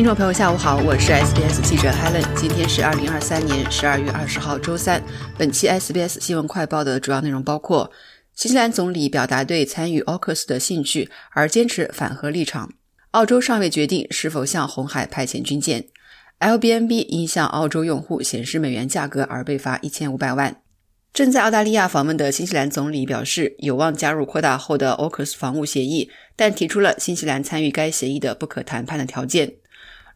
听众朋友，下午好，我是 SBS 记者 Helen。今天是二零二三年十二月二十号，周三。本期 SBS 新闻快报的主要内容包括：新西兰总理表达对参与 AUKUS 的兴趣，而坚持反核立场；澳洲尚未决定是否向红海派遣军舰；LBNB 因向澳洲用户显示美元价格而被罚一千五百万。正在澳大利亚访问的新西兰总理表示，有望加入扩大后的 AUKUS 防务协议，但提出了新西兰参与该协议的不可谈判的条件。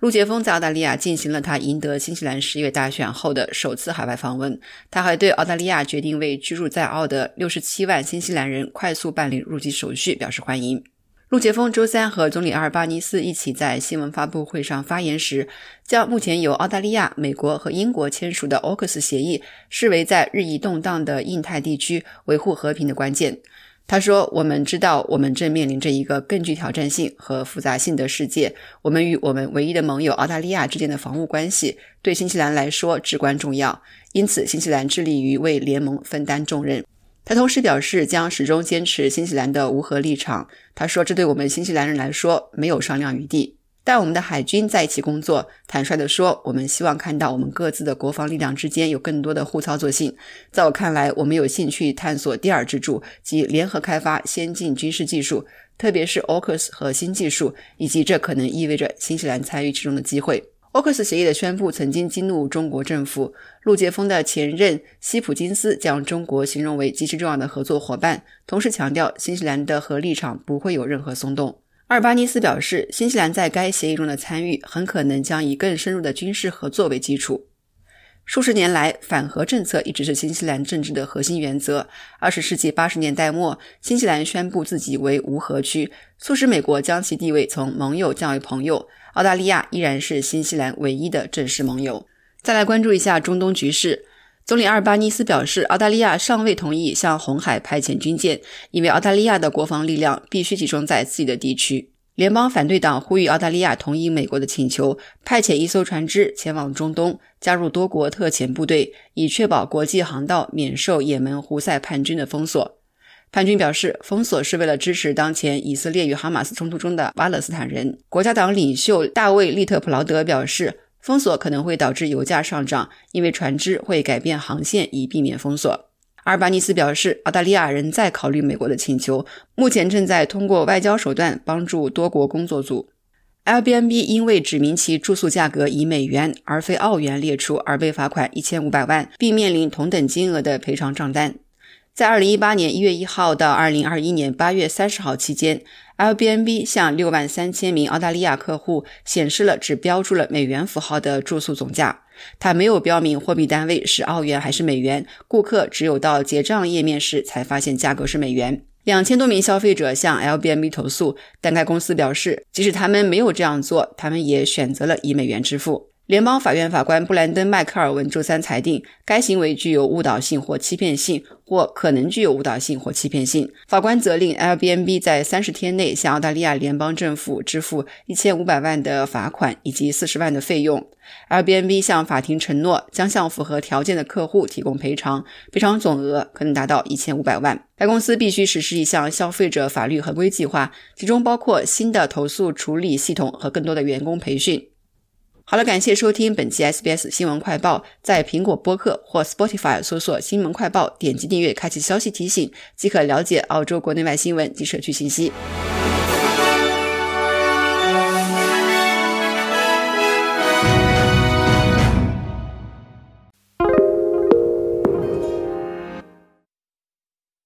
陆杰峰在澳大利亚进行了他赢得新西兰十月大选后的首次海外访问。他还对澳大利亚决定为居住在澳的六十七万新西兰人快速办理入籍手续表示欢迎。陆杰峰周三和总理阿尔巴尼斯一起在新闻发布会上发言时，将目前由澳大利亚、美国和英国签署的 AUKUS 协议视为在日益动荡的印太地区维护和平的关键。他说：“我们知道，我们正面临着一个更具挑战性和复杂性的世界。我们与我们唯一的盟友澳大利亚之间的防务关系，对新西兰来说至关重要。因此，新西兰致力于为联盟分担重任。”他同时表示，将始终坚持新西兰的无核立场。他说：“这对我们新西兰人来说没有商量余地。”但我们的海军在一起工作。坦率地说，我们希望看到我们各自的国防力量之间有更多的互操作性。在我看来，我们有兴趣探索第二支柱，即联合开发先进军事技术，特别是 AUKUS 和新技术，以及这可能意味着新西兰参与其中的机会。AUKUS 协议的宣布曾经激怒中国政府。陆杰峰的前任西普金斯将中国形容为极其重要的合作伙伴，同时强调新西兰的核立场不会有任何松动。阿尔巴尼斯表示，新西兰在该协议中的参与很可能将以更深入的军事合作为基础。数十年来，反核政策一直是新西兰政治的核心原则。二十世纪八十年代末，新西兰宣布自己为无核区，促使美国将其地位从盟友降为朋友。澳大利亚依然是新西兰唯一的正式盟友。再来关注一下中东局势。总理阿尔巴尼斯表示，澳大利亚尚未同意向红海派遣军舰，因为澳大利亚的国防力量必须集中在自己的地区。联邦反对党呼吁澳大利亚同意美国的请求，派遣一艘船只前往中东，加入多国特遣部队，以确保国际航道免受也门胡塞叛军的封锁。叛军表示，封锁是为了支持当前以色列与哈马斯冲突中的巴勒斯坦人。国家党领袖大卫·利特普劳德表示。封锁可能会导致油价上涨，因为船只会改变航线以避免封锁。阿尔巴尼斯表示，澳大利亚仍在考虑美国的请求，目前正在通过外交手段帮助多国工作组。Airbnb 因为指明其住宿价格以美元而非澳元列出而被罚款一千五百万，并面临同等金额的赔偿账单。在二零一八年一月一号到二零二一年八月三十号期间，Airbnb 向六万三千名澳大利亚客户显示了只标注了美元符号的住宿总价，它没有标明货币单位是澳元还是美元。顾客只有到结账页面时才发现价格是美元。两千多名消费者向 Airbnb 投诉，但该公司表示，即使他们没有这样做，他们也选择了以美元支付。联邦法院法官布兰登·迈克尔文周三裁定，该行为具有误导性或欺骗性，或可能具有误导性或欺骗性。法官责令 Airbnb 在三十天内向澳大利亚联邦政府支付一千五百万的罚款以及四十万的费用。Airbnb 向法庭承诺将向符合条件的客户提供赔偿，赔偿总额可能达到一千五百万。该公司必须实施一项消费者法律合规计划，其中包括新的投诉处理系统和更多的员工培训。好了，感谢收听本期 SBS 新闻快报。在苹果播客或 Spotify 搜索“新闻快报”，点击订阅，开启消息提醒，即可了解澳洲国内外新闻及社区信息。